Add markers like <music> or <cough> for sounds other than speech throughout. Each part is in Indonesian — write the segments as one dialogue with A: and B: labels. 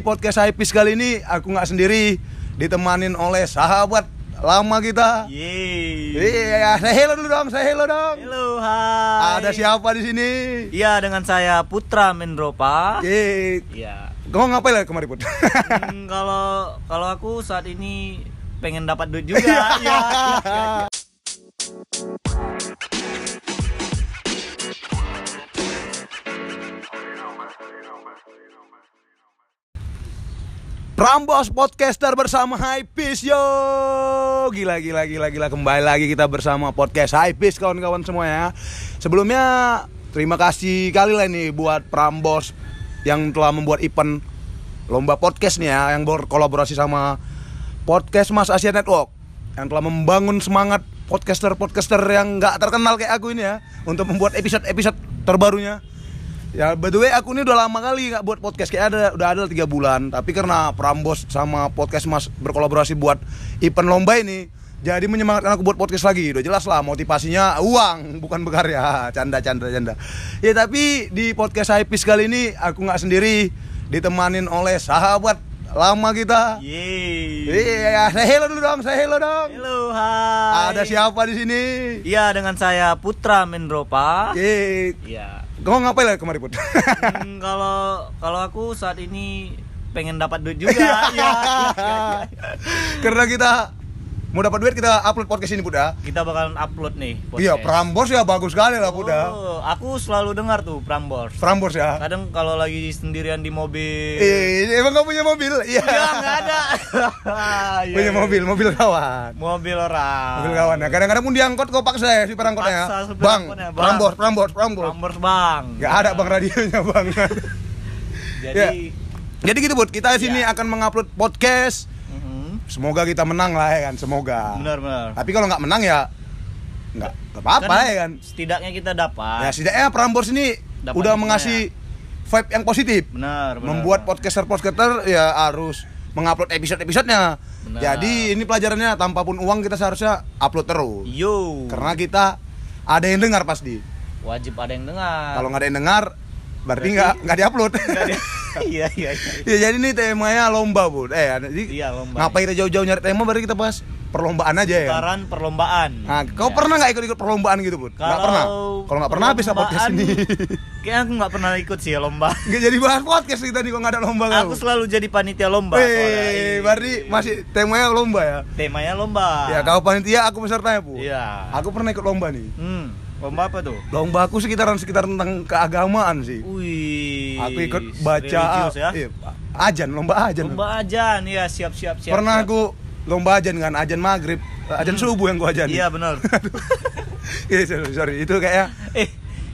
A: di podcast Haipis kali ini aku nggak sendiri, ditemanin oleh sahabat lama kita.
B: Yeay.
A: Iya, saya hello dulu dong, saya hello dong.
B: Halo, hai.
A: Ada siapa di sini?
B: Iya, dengan saya Putra Mendropa.
A: Iya,
B: Iya.
A: kamu ngapain lah kemarin put?
B: Hmm, kalau kalau aku saat ini pengen dapat duit juga. Iya. iya, iya.
A: Prambos podcaster bersama Hypebeast yo. Gila gila gila gila kembali lagi kita bersama podcast Hypebeast kawan-kawan semua ya. Sebelumnya terima kasih kali lah ini buat Prambos yang telah membuat event lomba podcast nih ya yang berkolaborasi sama podcast Mas Asia Network yang telah membangun semangat podcaster-podcaster yang nggak terkenal kayak aku ini ya untuk membuat episode-episode terbarunya. Ya, by the way aku ini udah lama kali nggak buat podcast kayak ada udah ada tiga bulan. Tapi karena Prambos sama podcast Mas berkolaborasi buat event lomba ini, jadi menyemangatkan aku buat podcast lagi. Udah jelas lah motivasinya uang bukan berkarya. <laughs> Canda canda canda. Ya tapi di podcast Hypebeast kali ini aku nggak sendiri, ditemanin oleh sahabat lama kita. Iya, saya hello dulu dong, saya hello dong.
B: Halo, hai.
A: Ada siapa di sini?
B: Iya, dengan saya Putra Mendropa.
A: Iya, Kamu ngapain lah kemarin put?
B: Hmm, kalau kalau aku saat ini pengen dapat duit juga. Iya. iya, iya.
A: Karena kita mau dapat duit kita upload podcast ini ya.
B: Kita bakalan upload nih
A: Iya,
B: podcast.
A: Prambors ya bagus sekali lah ya.
B: Oh, aku selalu dengar tuh Prambors.
A: Prambors ya.
B: Kadang kalau lagi sendirian di mobil.
A: Eh, emang kamu punya mobil? Iya.
B: Ya nggak ada. <laughs> Iya,
A: punya
B: iya.
A: mobil, mobil kawan.
B: Mobil orang.
A: Mobil kawan ya. Kadang-kadang pun diangkot kok paksa ya si perangkotnya ya.
B: Paksa
A: Bang,
B: angkotnya, Bang.
A: Prambors, Prambors, Prambors.
B: Prambors bang.
A: Gak ada bang radionya bang. <laughs>
B: Jadi.
A: Ya. Jadi gitu bud, kita di sini
B: Ya.
A: akan mengupload podcast. Semoga kita menang lah ya kan, semoga.
B: Benar benar.
A: Tapi kalau nggak menang ya nggak apa-apa ya kan.
B: Setidaknya kita dapat.
A: Ya setidaknya Prambors ini
B: Dapat
A: udah mengasih vibe yang positif.
B: Benar benar.
A: Membuat
B: benar.
A: podcaster-podcaster ya harus mengupload episode-episodenya.
B: Benar.
A: Jadi ini pelajarannya tanpa pun uang kita seharusnya upload terus.
B: Yo.
A: Karena kita ada yang dengar pasti.
B: wajib ada yang dengar.
A: Kalau nggak ada yang dengar berarti nggak nggak diupload. <laughs>
B: Iya iya iya.
A: ya jadi ini temanya lomba bud. Eh jadi
B: Iya, lomba.
A: Ngapain kita jauh-jauh nyari tema? Berarti kita bahas perlombaan aja ya.
B: Putaran perlombaan.
A: Nah, kau
B: Ya.
A: pernah nggak ikut-ikut perlombaan gitu bud? Nggak pernah. Kalau nggak pernah bisa podcast ini. <laughs>
B: Kayaknya aku nggak pernah ikut sih ya lomba. <laughs>
A: Nggak jadi bahas podcast kita nih kalau nggak ada lomba kau.
B: Aku selalu jadi panitia lomba.
A: Wih, berarti masih temanya lomba ya?
B: temanya lomba.
A: Ya, kau panitia, aku pesertanya, Bu.
B: Iya.
A: Aku pernah ikut lomba nih.
B: Hmm, lomba apa tuh?
A: Lomba aku sekitaran sekitar tentang keagamaan sih.
B: Wih.
A: Aku ikut baca
B: religius ya.
A: iya, ajan, lomba ajan.
B: Lomba ajan ya, siap siap siap.
A: pernah
B: siap.
A: aku lomba ajan kan, ajan maghrib, ajan subuh yang gua ajan.
B: Iya benar. <laughs>
A: Iya, sorry, sorry, itu kayak
B: eh,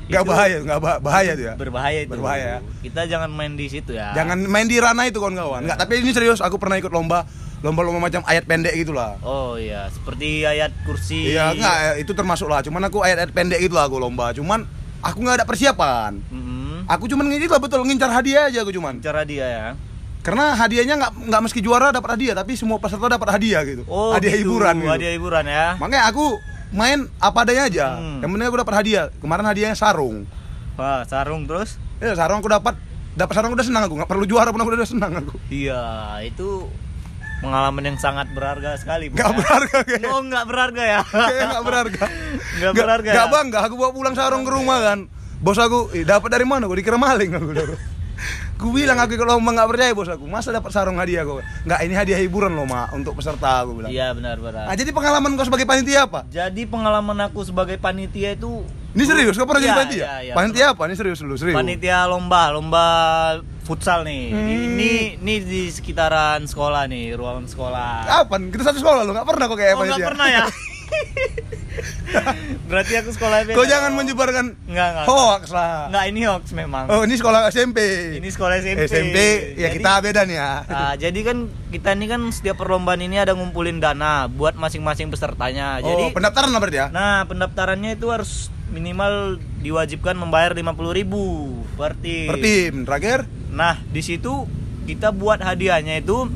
A: nggak
B: itu
A: bahaya, nggak bah- bahaya tuh ya.
B: Berbahaya itu.
A: Berbahaya.
B: Kita jangan main di situ ya.
A: Jangan main di ranah itu kawan-kawan. Nggak, tapi ini serius, aku pernah ikut lomba, lomba-lomba macam ayat pendek gitulah.
B: Oh iya, seperti ayat kursi.
A: Iya, enggak, eh, itu termasuk lah. Cuman aku ayat-ayat pendek gitu lah aku lomba. Cuman aku nggak ada persiapan.
B: Mm-mm.
A: Aku cuman ngisi lah betul ngincar hadiah aja aku cuman.
B: Cara dia ya.
A: Karena hadiahnya nggak nggak meski juara dapat hadiah, tapi semua peserta dapat hadiah gitu.
B: Oh,
A: hadiah
B: gitu.
A: hiburan gitu.
B: Hadiah hiburan ya.
A: Makanya aku main apa adanya aja.
B: Hmm.
A: Yang penting aku dapat hadiah. Kemarin hadiahnya sarung.
B: Wah, sarung terus?
A: Ya sarung aku dapat dapat sarung udah senang aku. nggak perlu juara pun aku udah senang aku.
B: Iya, itu pengalaman yang sangat berharga sekali.
A: Nggak
B: ya.
A: berharga kayaknya.
B: Oh, nggak berharga ya? <laughs>
A: Kayaknya nggak berharga. <laughs>
B: Nggak berharga
A: Nggak
B: ya?
A: bangga. Aku bawa pulang sarung ke rumah kan. Bos aku, "Ih, dapat dari mana? Gue dikira maling aku. Ku <laughs> bilang aku kalau lomba nggak percaya bos aku. Masa dapat sarung hadiah kok? Nggak, ini hadiah hiburan loh mak untuk peserta aku bilang.
B: Iya, benar benar.
A: Nah, jadi pengalaman kau sebagai panitia apa?
B: Jadi pengalaman aku sebagai panitia itu
A: Ini serius, kau pernah jadi
B: Iya,
A: panitia?
B: iya, iya,
A: panitia apa? Ini serius dulu, serius.
B: Panitia lomba, lomba futsal nih.
A: Hmm.
B: Ini ini di sekitaran sekolah nih, ruangan sekolah.
A: Kapan? Kita satu sekolah lo, nggak pernah kok kayak
B: oh, nggak pernah ya? <laughs> Berarti aku sekolah beda.
A: Kau jangan menyebarkan
B: Enggak, enggak.
A: hoax lah.
B: Enggak, ini hoax memang.
A: Oh, ini sekolah SMP.
B: Ini sekolah SMP.
A: SMP, ya
B: Jadi-
A: kita beda nih ya.
B: Nah, jadi kan kita ini kan setiap perlombaan ini ada ngumpulin dana buat masing-masing pesertanya.
A: oh,
B: Jadi
A: pendaftaran lah berarti ya?
B: Nah, pendaftarannya itu harus minimal diwajibkan membayar 50.000 ribu per tim.
A: Per tim, terakhir
B: Nah, di situ kita buat hadiahnya itu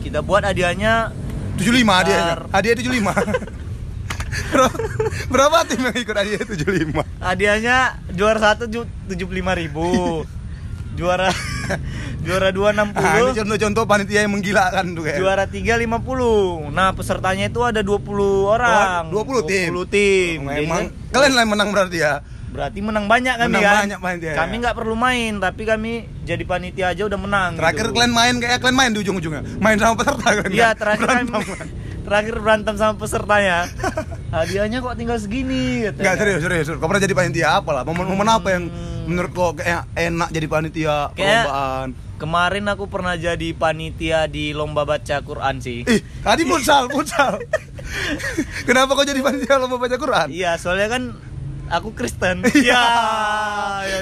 B: kita buat hadiahnya
A: 75 hadiahnya.
B: Bentar.
A: Hadiah 75. <laughs> Berapa- tim yang ikut hadiah 75?
B: hadiahnya juara satu ju- 75.000 ribu juara juara 2
A: Nah, ini
B: 60
A: contoh-contoh panitia yang menggilakan tuh kayak.
B: juara 3 50 nah pesertanya itu ada 20 orang
A: Oh, 20 tim.
B: 20 tim
A: Oh,
B: Jadi
A: Memang
B: kan
A: kalian lah yang menang berarti ya.
B: Berarti menang banyak kami
A: Menang
B: kan
A: banyak panitia,
B: kami
A: ya.
B: nggak perlu main tapi kami jadi panitia aja udah menang
A: Terakhir
B: gitu.
A: kalian main kayak kalian main di ujung-ujungnya. Main sama peserta.
B: Iya
A: kan?
B: terakhir kami
A: Berantem. <laughs>
B: terakhir berantem sama pesertanya hadiahnya kok tinggal segini katanya.
A: Enggak serius, serius. Kau pernah jadi panitia apa lah? Momen-momen apa yang menurut kau kayak enak jadi panitia
B: Hmm. Kayak-
A: perlombaan?
B: Kemarin aku pernah jadi panitia di lomba baca Quran sih.
A: Ih, tadi futsal, futsal. <laughs> Kenapa kau jadi panitia lomba baca Quran?
B: Iya, soalnya kan aku Kristen.
A: Iya. <laughs>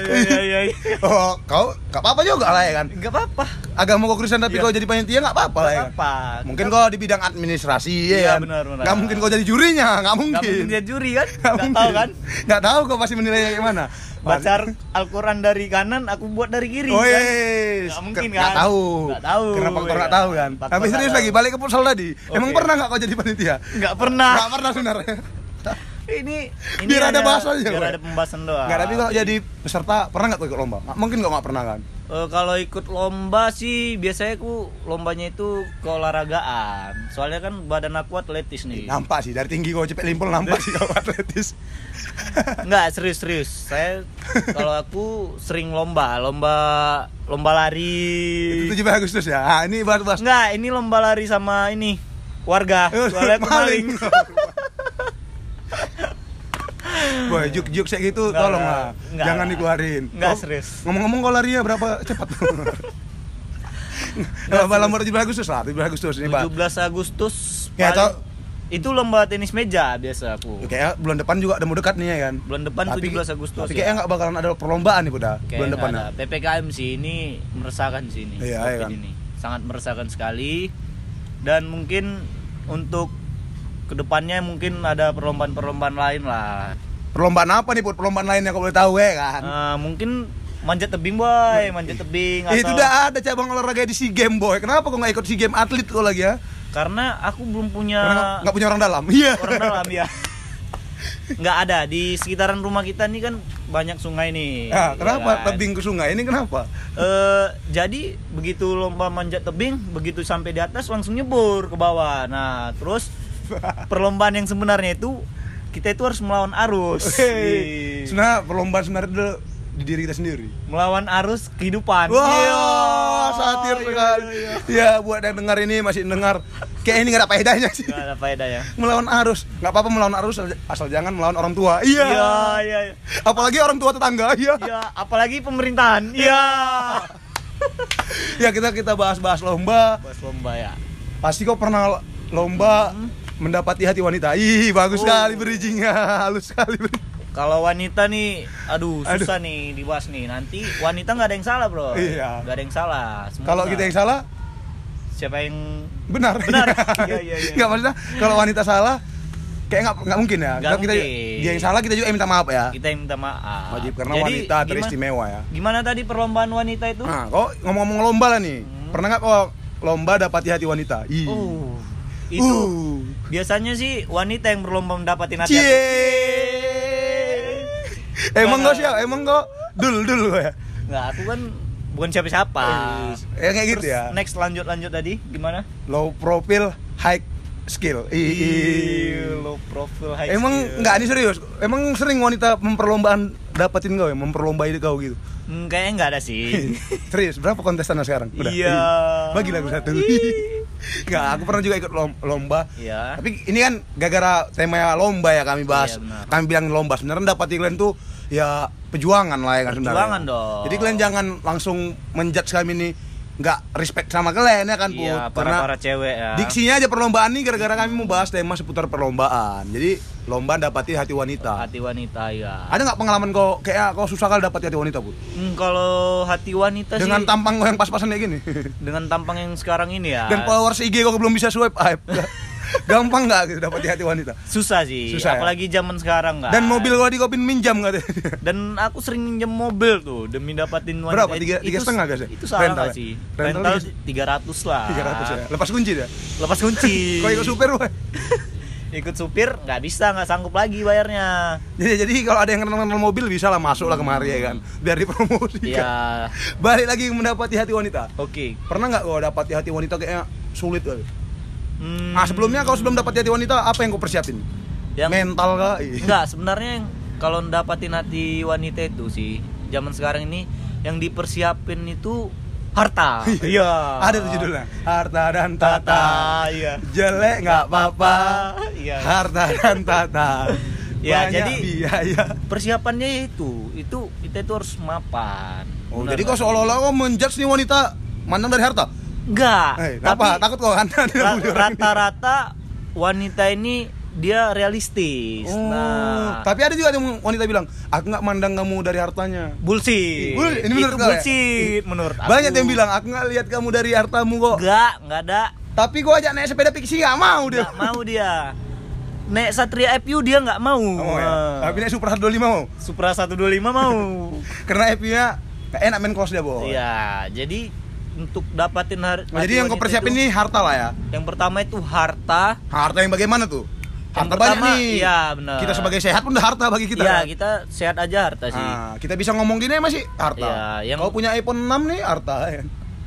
B: Iya, iya, iya.
A: Oh, kau gak apa-apa juga lah ya kan?
B: Enggak apa-apa.
A: Agama kau Kristen tapi
B: Iya.
A: kau jadi panitia gak apa-apa lah ya
B: Enggak
A: kan?
B: apa.
A: Mungkin kau di bidang administrasi ya
B: Iya,
A: kan?
B: benar, benar.
A: Gak mungkin kau jadi jurinya, gak
B: Enggak
A: mungkin.
B: mungkin dia juri kan? <laughs>
A: Nggak
B: Enggak tahu kan?
A: Nggak tahu kau pasti menilainya gimana.
B: Baca Al-Quran dari kanan, aku buat dari kiri
A: Oh
B: kan?
A: yes.
B: Nggak mungkin, kan?
A: tahu.
B: Nggak tahu,
A: Karena faktor
B: ya
A: nggak
B: kan?
A: tahu kan. Tapi serius lagi balik ke futsal tadi. Emang pernah nggak kau jadi panitia?
B: Enggak pernah.
A: Nggak pernah sebenarnya.
B: Ini ini
A: Biar ada aja,
B: Biar ada pembahasan doang.
A: Nggak, tapi kalau jadi peserta pernah nggak ikut lomba? Nggak, Mungkin kau nggak pernah kan?
B: Eh, kalau ikut lomba sih biasanya aku lombanya itu keolahragaan. Soalnya kan badan aku atletis nih.
A: Nampak sih dari tinggi kau cepet limpel nampak sih kau atletis. <laughs>
B: Enggak, serius-serius. Saya kalau aku sering lomba, lomba lomba lari.
A: Itu 17 Agustus ya. Ah, ini bahas-bahas.
B: Enggak, ini lomba lari sama ini warga. <laughs> Soalnya aku maling. <laughs>
A: Boy, juk juk kayak gitu
B: Nggak,
A: tolong lah. Jangan dikeluarin.
B: Nggak,
A: Kau-
B: serius.
A: Ngomong-ngomong kau larinya berapa cepat? <laughs> Lomba lomba 17 Agustus lah, 17 Agustus ini, Pak.
B: 17 Agustus.
A: Ya,
B: paling- itu lomba tenis meja biasa aku.
A: Ya, Kayak bulan depan juga udah mau dekat nih ya kan.
B: Bulan depan 17 Agustus.
A: Tapi
B: ya.
A: kayaknya nggak bakalan ada perlombaan nih udah bulan depan.
B: ada. PPKM sih ini meresahkan sih ini.
A: Iya, iya kan.
B: ini. Sangat meresahkan sekali. Dan mungkin untuk ke depannya mungkin ada perlombaan-perlombaan lain lah.
A: Perlombaan apa nih, Put? Perlombaan lain yang kau boleh tahu ya kan?
B: Eh, mungkin manjat tebing boy, manjat tebing atau
A: Itu udah ada cabang olahraga di SEA Games, boy. Kenapa kau nggak ikut SEA Games atlet kau lagi ya?
B: karena aku belum punya
A: nggak- punya orang dalam. Iya.
B: orang dalam ya. Nggak ada di sekitaran rumah kita nih kan banyak sungai nih.
A: Nah,
B: ya
A: kenapa
B: kan?
A: tebing ke sungai ini kenapa?
B: Eh, jadi begitu lomba manjat tebing, begitu sampai di atas langsung nyebur ke bawah. Nah, terus <laughs> perlombaan yang sebenarnya itu kita itu harus melawan arus.
A: Hei, sebenarnya perlombaan sebenarnya itu di diri kita sendiri.
B: Melawan arus kehidupan.
A: Wah,
B: Iya.
A: satir
B: Iya,
A: sekali.
B: iya, iya.
A: Ya, buat yang dengar ini masih dengar, kayak ini nggak ada faedahnya sih.
B: Nggak ada faedah ya.
A: Melawan arus, nggak apa-apa melawan arus asal jangan melawan orang tua. Iya.
B: Iya, iya, iya.
A: Apalagi orang tua tetangga. Iya.
B: Iya, apalagi pemerintahan. Iya. <laughs>
A: Ya kita kita bahas-bahas lomba.
B: Bos lomba ya.
A: Pasti kau pernah lomba mendapati hati wanita. Ih, bagus
B: Oh.
A: sekali bridgingnya, halus sekali.
B: Kalau wanita nih, aduh
A: Aduh.
B: susah nih dibahas nih. Nanti wanita nggak ada yang salah bro.
A: Iya.
B: Nggak ada yang salah.
A: Kalau kita yang salah,
B: siapa yang
A: benar.
B: Benar. <laughs> Iya, iya, iya.
A: Nggak maksudnya kalau wanita salah, kayak nggak nggak mungkin ya. Kalau kita
B: mungkin.
A: dia yang salah kita juga yang minta maaf ya.
B: kita yang minta maaf.
A: Wajib karena
B: Jadi,
A: wanita
B: gimana-
A: teristimewa ya.
B: Gimana tadi perlombaan wanita itu?
A: Nah, kok ngomong-ngomong lomba lah nih.
B: Hmm.
A: Pernah nggak kok lomba dapati hati wanita? Ih.
B: Uh, itu
A: Uh.
B: Biasanya sih wanita yang berlomba mendapatin hati.
A: Cie. Emang kok siapa? Emang kok dul dul ya?
B: Nggak, aku kan bukan siapa-siapa.
A: Ya kayak gitu
B: Terus
A: ya.
B: Next lanjut lanjut tadi gimana?
A: Low profile, high skill. Ih.
B: low profile high
A: Emang
B: skill.
A: nggak ini serius? Emang sering wanita memperlombaan dapatin kau ya, memperlombai kau gitu?
B: Hmm, kayaknya nggak ada sih.
A: serius, berapa kontestannya sekarang? Udah.
B: Iya.
A: Bagi lagu satu. Nggak, aku pernah juga ikut lom- lomba.
B: Iya.
A: Tapi ini kan gara-gara temanya lomba ya kami bahas.
B: Iya, benar.
A: kami bilang lomba. Sebenarnya dapatin kalian tuh ya perjuangan lah ya kan sebenarnya.
B: Perjuangan dong.
A: Jadi kalian jangan langsung menjudge kami ini nggak respect sama kalian ya kan
B: Iya,
A: Put. Karena
B: para para cewek ya.
A: diksinya aja perlombaan nih gara-gara kami mau bahas tema seputar perlombaan. Jadi lomba dapati hati wanita.
B: hati wanita ya.
A: Ada nggak pengalaman kau kayak kau susah kali dapati hati wanita, Bu?
B: Hmm, kalau hati wanita
A: Dengan
B: sih
A: tampang kau yang pas-pasan kayak gini.
B: dengan tampang yang sekarang ini ya.
A: Dan followers IG kau belum bisa swipe up. <laughs> Gampang nggak gitu dapati hati wanita?
B: susah sih.
A: Susah ya?
B: apalagi zaman sekarang kan.
A: Dan mobil kau di kopin minjam katanya.
B: Dan aku sering minjem mobil tuh demi dapatin wanita.
A: Berapa? Tiga- tiga
B: Itu-
A: setengah, guys, ya?
B: Itu salah
A: Rental
B: nggak
A: ya?
B: sih?
A: Rental
B: Rental
A: tiga-
B: 300 lah.
A: 300 ya. Lepas kunci ya.
B: Lepas kunci. <laughs>
A: Kau ikut super, woy. <laughs>
B: ikut supir nggak bisa nggak sanggup lagi bayarnya
A: Jadi jadi kalau ada yang kenal-kenal mobil bisa lah masuk lah kemari ya kan. Biar dipromosikan.
B: ya
A: Balik lagi mendapati hati wanita.
B: oke
A: Pernah nggak kau dapati hati wanita kayaknya sulit kali?
B: Hmm,
A: Nah sebelumnya kau sebelum dapati hati wanita apa yang kau persiapin?
B: yang
A: Mental kah?
B: Enggak, sebenarnya yang kalau dapatin hati wanita itu sih zaman sekarang ini yang dipersiapin itu harta. <laughs> Iya.
A: Ada tuh judulnya. Harta dan tata.
B: Tata, iya.
A: Jelek nggak apa-apa.
B: Iya.
A: Harta dan tata. <laughs>
B: Ya,
A: Banyak
B: jadi-
A: biaya.
B: Persiapannya itu, itu kita itu harus mapan.
A: Oh,
B: Benar
A: jadi kau seolah-olah kau menjudge nih wanita mandang dari harta.
B: Enggak.
A: Eh,
B: tapi
A: apa? Takut kau kan?
B: ra- rata-rata wanita ini dia realistis.
A: Oh,
B: Nah,
A: tapi ada juga yang wanita bilang, aku nggak mandang kamu dari hartanya.
B: bullshit.
A: Bull- ini menurut
B: itu
A: kau ya?
B: bullshit menurut aku.
A: Banyak yang bilang, aku nggak lihat kamu dari hartamu kok.
B: enggak, enggak ada.
A: Tapi gua ajak naik sepeda pixie nggak mau dia.
B: Nggak mau dia. Naik Satria FU dia nggak mau.
A: Nggak mau ya?
B: Eh,
A: Tapi naik Supra 125 mau.
B: Supra 125 mau. <laughs>
A: Karena FU-nya nggak enak main cross dia, Bo.
B: Iya, jadi untuk dapatin har-
A: Nah, jadi yang kau persiapin
B: itu,
A: nih harta lah ya.
B: Yang pertama itu harta.
A: Harta yang bagaimana tuh?
B: Yang
A: Harta
B: pertama,
A: banyak nih.
B: iya, benar.
A: Kita sebagai sehat pun udah harta bagi kita.
B: Iya,
A: kan?
B: kita sehat aja harta sih.
A: Ah, kita bisa ngomong gini masih harta.
B: Iya, yang-
A: Kau punya iPhone 6 nih harta ya.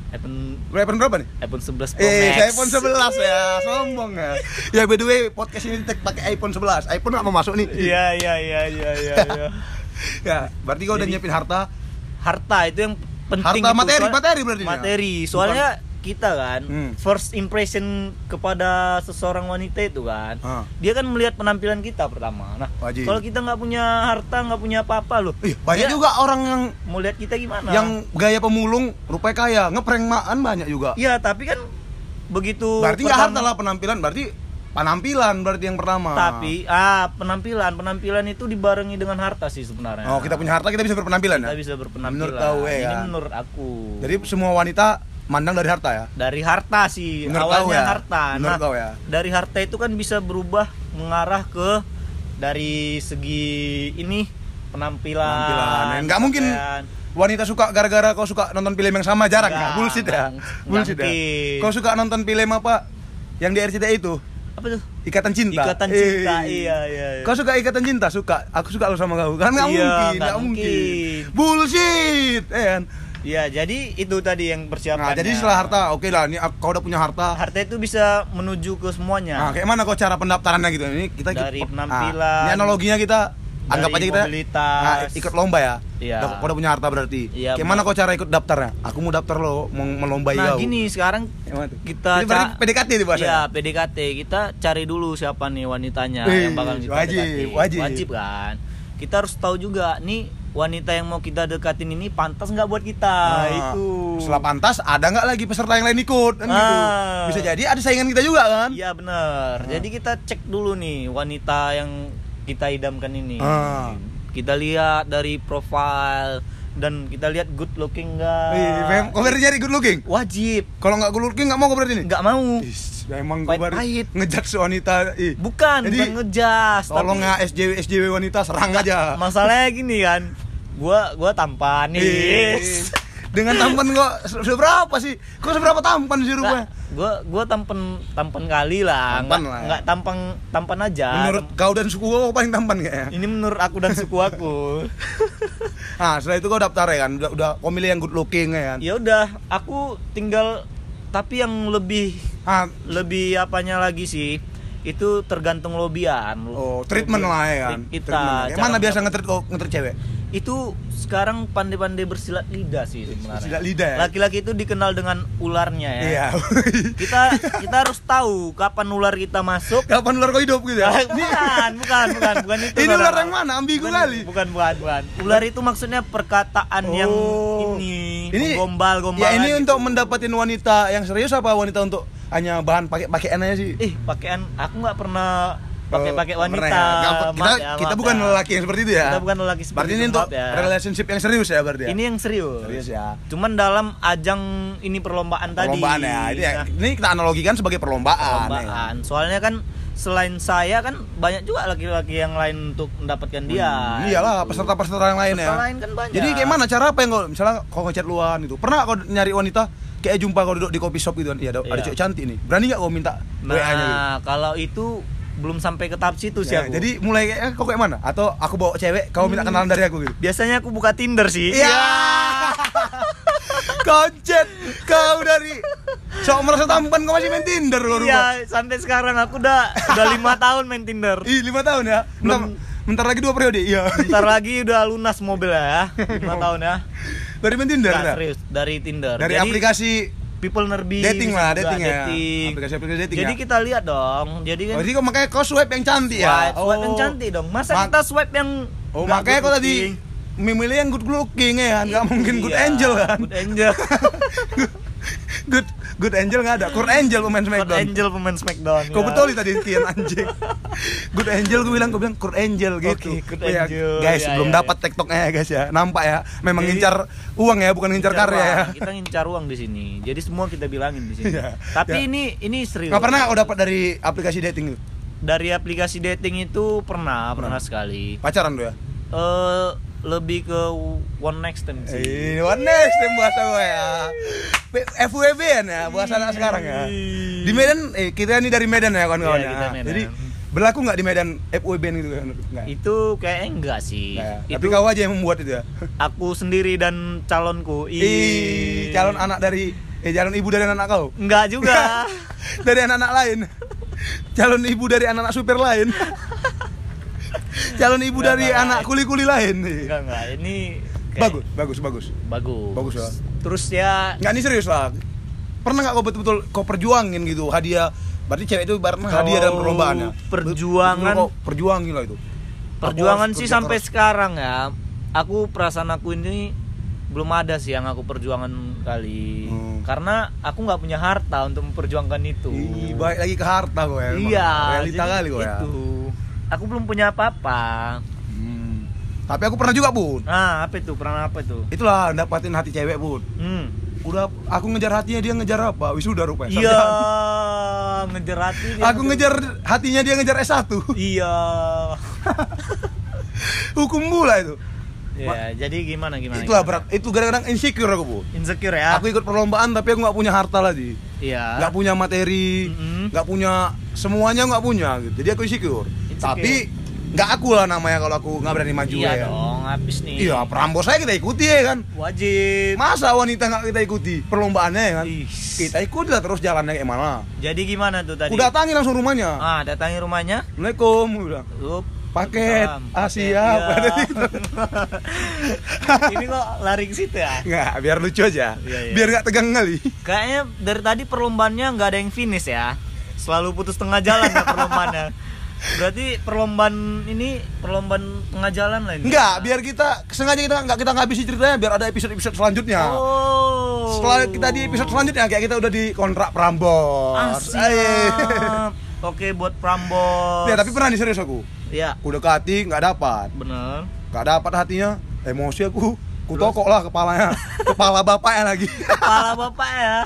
B: iPhone
A: iPhone berapa nih?
B: iPhone 11 Pro
A: Eh,
B: Max.
A: iPhone 11 ya, sombong ya. Ya by the way, podcast ini tag pakai iPhone 11. iPhone nggak mau masuk nih.
B: Iya, iya, iya, iya, iya. iya. <laughs>
A: ya, berarti kau udah nyiapin harta.
B: harta itu yang penting
A: Harta
B: itu,
A: materi,
B: soal-
A: materi berarti ya?
B: materi soalnya kita kan
A: Hmm.
B: first impression kepada seseorang wanita itu kan
A: Ah.
B: dia kan melihat penampilan kita pertama nah
A: Wajib.
B: kalau kita nggak punya harta nggak punya apa-apa loh
A: Ih, banyak
B: dia
A: juga orang yang
B: mau lihat kita gimana
A: yang gaya pemulung rupanya kaya, ngeprank maan banyak juga.
B: iya tapi kan begitu
A: Berarti nggak
B: pertama-
A: harta lah penampilan, berarti penampilan berarti yang pertama.
B: tapi ah penampilan penampilan itu dibarengi dengan harta sih sebenarnya
A: Oh, kita punya harta kita bisa berpenampilan
B: kita
A: ya.
B: bisa berpenampilan
A: Menurut kau, eh,
B: ini
A: kan?
B: menurut aku
A: Jadi semua wanita mandang dari harta ya.
B: dari harta sih
A: Menurut
B: awalnya
A: kau ya?
B: harta
A: Menurut
B: nah
A: kau ya?
B: dari harta itu kan bisa berubah mengarah ke dari segi ini penampilan
A: Penampilan. Nggak mungkin wanita suka gara-gara kau suka nonton film yang sama jarang ya? Bullshit ya. Bullshit ya. Kau suka nonton film apa? Yang di RCTI itu?
B: Apa tuh
A: Ikatan Cinta.
B: ikatan cinta
A: Eh.
B: iya iya, iya.
A: Kau suka ikatan cinta? Suka. Aku suka lo sama kau. Kan nggak
B: Iya,
A: mungkin,
B: nggak
A: mungkin.
B: mungkin.
A: Bullshit, eh kan?
B: Iya, jadi itu tadi yang persiapan
A: Nah, jadi setelah harta, oke lah. Ini kau udah punya harta.
B: harta itu bisa menuju ke semuanya
A: Nah, kayak mana kau cara pendaftarannya gitu? Ini kita
B: Dari penampilan,
A: ini analoginya kita anggap aja kita nah, ikut lomba ya.
B: Iya.
A: Udah- Kau udah punya harta berarti.
B: Iya,
A: kayak mana kau cara ikut daftarnya? Aku mau daftar lo, mau melombai
B: nah
A: kau.
B: gini sekarang kita
A: Ini berarti
B: ca-
A: PDKT itu bahasa.
B: Iya, PDKT. Kita cari dulu siapa nih wanitanya
A: Wih,
B: yang bakal kita
A: wajib,
B: dekati.
A: wajib.
B: kan. Kita harus tahu juga nih wanita yang mau kita dekatin ini pantas nggak buat kita.
A: Nah,
B: itu.
A: Setelah pantas, ada nggak lagi peserta yang lain ikut kan gitu.
B: Ah.
A: Bisa jadi ada saingan kita juga kan?
B: Iya benar.
A: Ah.
B: Jadi kita cek dulu nih wanita yang kita idamkan ini.
A: Ah.
B: Kita lihat dari profile dan kita lihat good looking enggak.
A: Wih, mem- kau berarti nyari good looking?
B: Wajib.
A: Kalau nggak good looking nggak mau kau berarti nih?
B: Nggak mau.
A: Is, emang kau
B: Pahit-pahit.
A: baru ngejat wanita. Ih.
B: Bukan,
A: Jadi,
B: bukan ngejas.
A: Tolong ya SJW SJW wanita serang aja.
B: masalahnya gini kan gua gua tampan nih
A: Ih, Dengan tampan kok se- seberapa sih? Kok seberapa tampan sih rupanya?
B: gua gua tampan tampan kali lah
A: Tampan
B: nggak
A: lah.
B: nggak tampan tampan aja
A: Menurut kau dan suku kau paling tampan kayaknya.
B: ini menurut aku dan suku aku <laughs>
A: Nah, setelah itu kau daftar ya kan? Udah, udah kau milih yang good looking ya kan?
B: ya udah aku tinggal tapi yang lebih
A: Ah,
B: lebih apanya lagi sih itu tergantung lobian
A: oh, treatment lah ya kan?
B: kita cara
A: mana biasa ngetrit ngetrit cewek?
B: Itu sekarang pandai-pandai bersilat lidah sih sebenarnya
A: Silat lidah ya?
B: laki-laki itu dikenal dengan ularnya ya
A: Iya. <laughs>
B: kita kita harus tahu kapan ular kita masuk
A: Kapan ular kau hidup gitu ya? <laughs>
B: bukan bukan bukan bukan itu
A: Ini ular yang mana? Ambigu
B: bukan,
A: kali.
B: bukan bukan bukan ular itu maksudnya perkataan yang
A: Oh.
B: ini,
A: Ini
B: gombal gombal
A: Ya ini untuk mendapatin wanita yang serius apa wanita untuk hanya bahan pakai pakaian aja sih?
B: eh pakaian aku nggak pernah pakai pakai
A: Oh,
B: wanita
A: ya? Kita
B: Maaf ya,
A: kita bukan
B: ya.
A: lelaki yang seperti itu ya.
B: kita bukan lelaki seperti
A: Berarti ini
B: itu,
A: untuk
B: maaf ya.
A: relationship yang serius ya berarti ya.
B: ini yang serius
A: serius ya.
B: cuman dalam ajang ini perlombaan tadi
A: Perlombaan ya. Ini, ya-
B: Nah,
A: ini kita analogikan sebagai perlombaan. ya.
B: perlombaan soalnya kan selain saya kan banyak juga laki-laki yang lain untuk mendapatkan dia
A: Hmm, iyalah
B: gitu.
A: peserta-peserta yang lain ya.
B: Lain kan banyak.
A: Jadi kayak mana cara apa yang kau misalnya kau ngechat luan itu? Pernah kau nyari wanita kayak jumpa kau duduk di kopi shop gitu kan? Iya, ada, ada
B: Iya.
A: cewek cantik nih. Berani nggak kau minta WA-nya gitu?
B: Nah, kalau itu belum sampai ke tahap situ sih
A: Ya,
B: aku.
A: jadi mulai kayak kau kayak mana? Atau aku bawa cewek, kau minta kenalan dari aku gitu.
B: biasanya aku buka Tinder sih.
A: Iya. <laughs> Koncet kau dari sok merasa tampan kau masih main Tinder rumah.
B: Iya, sampai sekarang aku udah udah lima <laughs> tahun main Tinder.
A: Ih, lima tahun ya. Bentar,
B: Belum-
A: bentar lagi dua periode. Iya.
B: Bentar <laughs> lagi udah lunas mobil ya, lima tahun ya.
A: Dari main Tinder
B: Nggak,
A: ya?
B: serius dari Tinder.
A: Dari
B: Jadi,
A: aplikasi
B: people nerbi
A: dating lah, dating ya.
B: dating.
A: Aplikasi-aplikasi dating
B: Jadi
A: ya.
B: kita lihat dong. Jadi kan
A: Oh, jadi kau makanya kau swipe yang cantik ya?
B: swipe, swipe yang cantik dong. Masa
A: Mak-
B: kita swipe yang
A: Oh, makanya
B: good
A: kau tadi memilih yang good looking ya kan? Gak mungkin good
B: Iya,
A: angel kan?
B: Good angel. <laughs>
A: good good angel nggak ada. Kurt angel pemain Smackdown.
B: angel pemain Smackdown.
A: Kau
B: ya.
A: betul tadi Kian anjing. Good Angel gue bilang gue bilang Kurt Angel gitu.
B: Oke, Kurt
A: Ya,
B: Angel.
A: guys,
B: Ya,
A: belum
B: ya,
A: dapat TikToknya ya guys ya. Nampak ya. Memang
B: Jadi-
A: ngincar uang ya, bukan ngincar
B: Ngincar
A: karya ya.
B: Kita ngincar uang di sini. Jadi semua kita bilangin di sini.
A: Iya, <laughs>
B: Tapi ini ini serius.
A: Nggak pernah kau dapat dari aplikasi dating?
B: Dari aplikasi dating itu pernah, pernah sekali.
A: Pacaran tuh ya?
B: Eh lebih ke one next time sih.
A: Eh, one next time bahasa gue ya. FWB ya, bahasa anak sekarang ya. Di Medan, eh kita ini dari Medan ya kawan-kawan
B: Iya,
A: ya. Jadi berlaku nggak di Medan FWB gitu kan?
B: Itu kayaknya enggak sih.
A: Ya.
B: Itu
A: Tapi kau aja yang membuat itu ya. <laughs>
B: aku sendiri dan calonku.
A: Ih, calon anak dari eh calon ibu dari anak kau.
B: Enggak juga. <laughs>
A: dari anak-anak lain <laughs> calon ibu dari anak-anak supir lain calon ibu
B: Enggak,
A: dari
B: enggak.
A: anak kuli-kuli lain
B: enggak enggak. Ini kayak-
A: bagus bagus bagus
B: Bagus.
A: Bagus ya.
B: Terus ya
A: nggak ini serius lah pernah nggak kau betul-betul kau perjuangin gitu hadiah berarti cewek itu ibaratnya hadiah dalam perlombaan ya
B: perjuangan-
A: Betul-betul kau perjuangin lah itu
B: perjuangan sih sampai
A: keras.
B: sekarang ya. Aku perasaan aku ini belum ada sih yang aku perjuangan kali.
A: Hmm.
B: Karena aku nggak punya harta untuk memperjuangkan itu.
A: Ih, baik lagi ke harta kau ya.
B: Iya.
A: realita kali kau ya
B: itu. Aku belum punya apa-apa.
A: Hmm. tapi aku pernah juga bun
B: Nah, apa itu? Pernah apa itu?
A: itulah dapatin hati cewek bun
B: Hmm.
A: udah aku ngejar hatinya dia ngejar apa wisuda rupanya
B: Iya, ngejar hati. dia
A: aku ngejar hatinya dia ngejar S1 <laughs>
B: Iya. <laughs>
A: hukum pula itu
B: Ya, jadi gimana gimana?
A: itulah
B: gimana?
A: berat itu kadang-kadang insecure aku bu
B: Insecure ya?
A: aku ikut perlombaan tapi aku nggak punya harta lagi
B: Iya.
A: nggak punya materi nggak punya semuanya nggak punya gitu jadi aku Insecure. Tapi nggak aku lah namanya kalau aku nggak berani maju
B: Iya
A: ya
B: dong, habis nih.
A: iya perambos saya kita ikuti ya kan
B: Wajib.
A: masa wanita nggak kita ikuti perlombaannya ya kan
B: Ih.
A: kita ikuti lah terus jalannya kayak mana
B: Jadi gimana tuh tadi?
A: aku datangi langsung rumahnya
B: Ah, datangi rumahnya.
A: assalamualaikum bilang
B: Up.
A: paket ah siap gitu. <laughs>
B: Ini kok lari ke situ ya?
A: nggak biar lucu aja
B: Iya, iya.
A: biar nggak tegang kali
B: Kayaknya dari tadi perlombaannya nggak ada yang finish ya. Selalu putus tengah jalan ya perlombaannya. <laughs> Berarti perlombaan ini perlombaan tengah jalan lah ini.
A: Enggak, biar kita sengaja kita nggak kita ngabisi ceritanya biar ada episode-episode selanjutnya.
B: Oh.
A: Setelah kita di episode selanjutnya kayak kita udah di kontrak Prambors.
B: Ah,
A: Aye.
B: siap. Oke buat Prambos.
A: Ya, tapi pernah nih serius aku.
B: Ya,
A: Udah ke hati nggak dapat.
B: bener.
A: Nggak dapat hatinya. Emosi aku. Ku tokok lah kepalanya. Kepala bapaknya lagi.
B: Kepala bapak ya.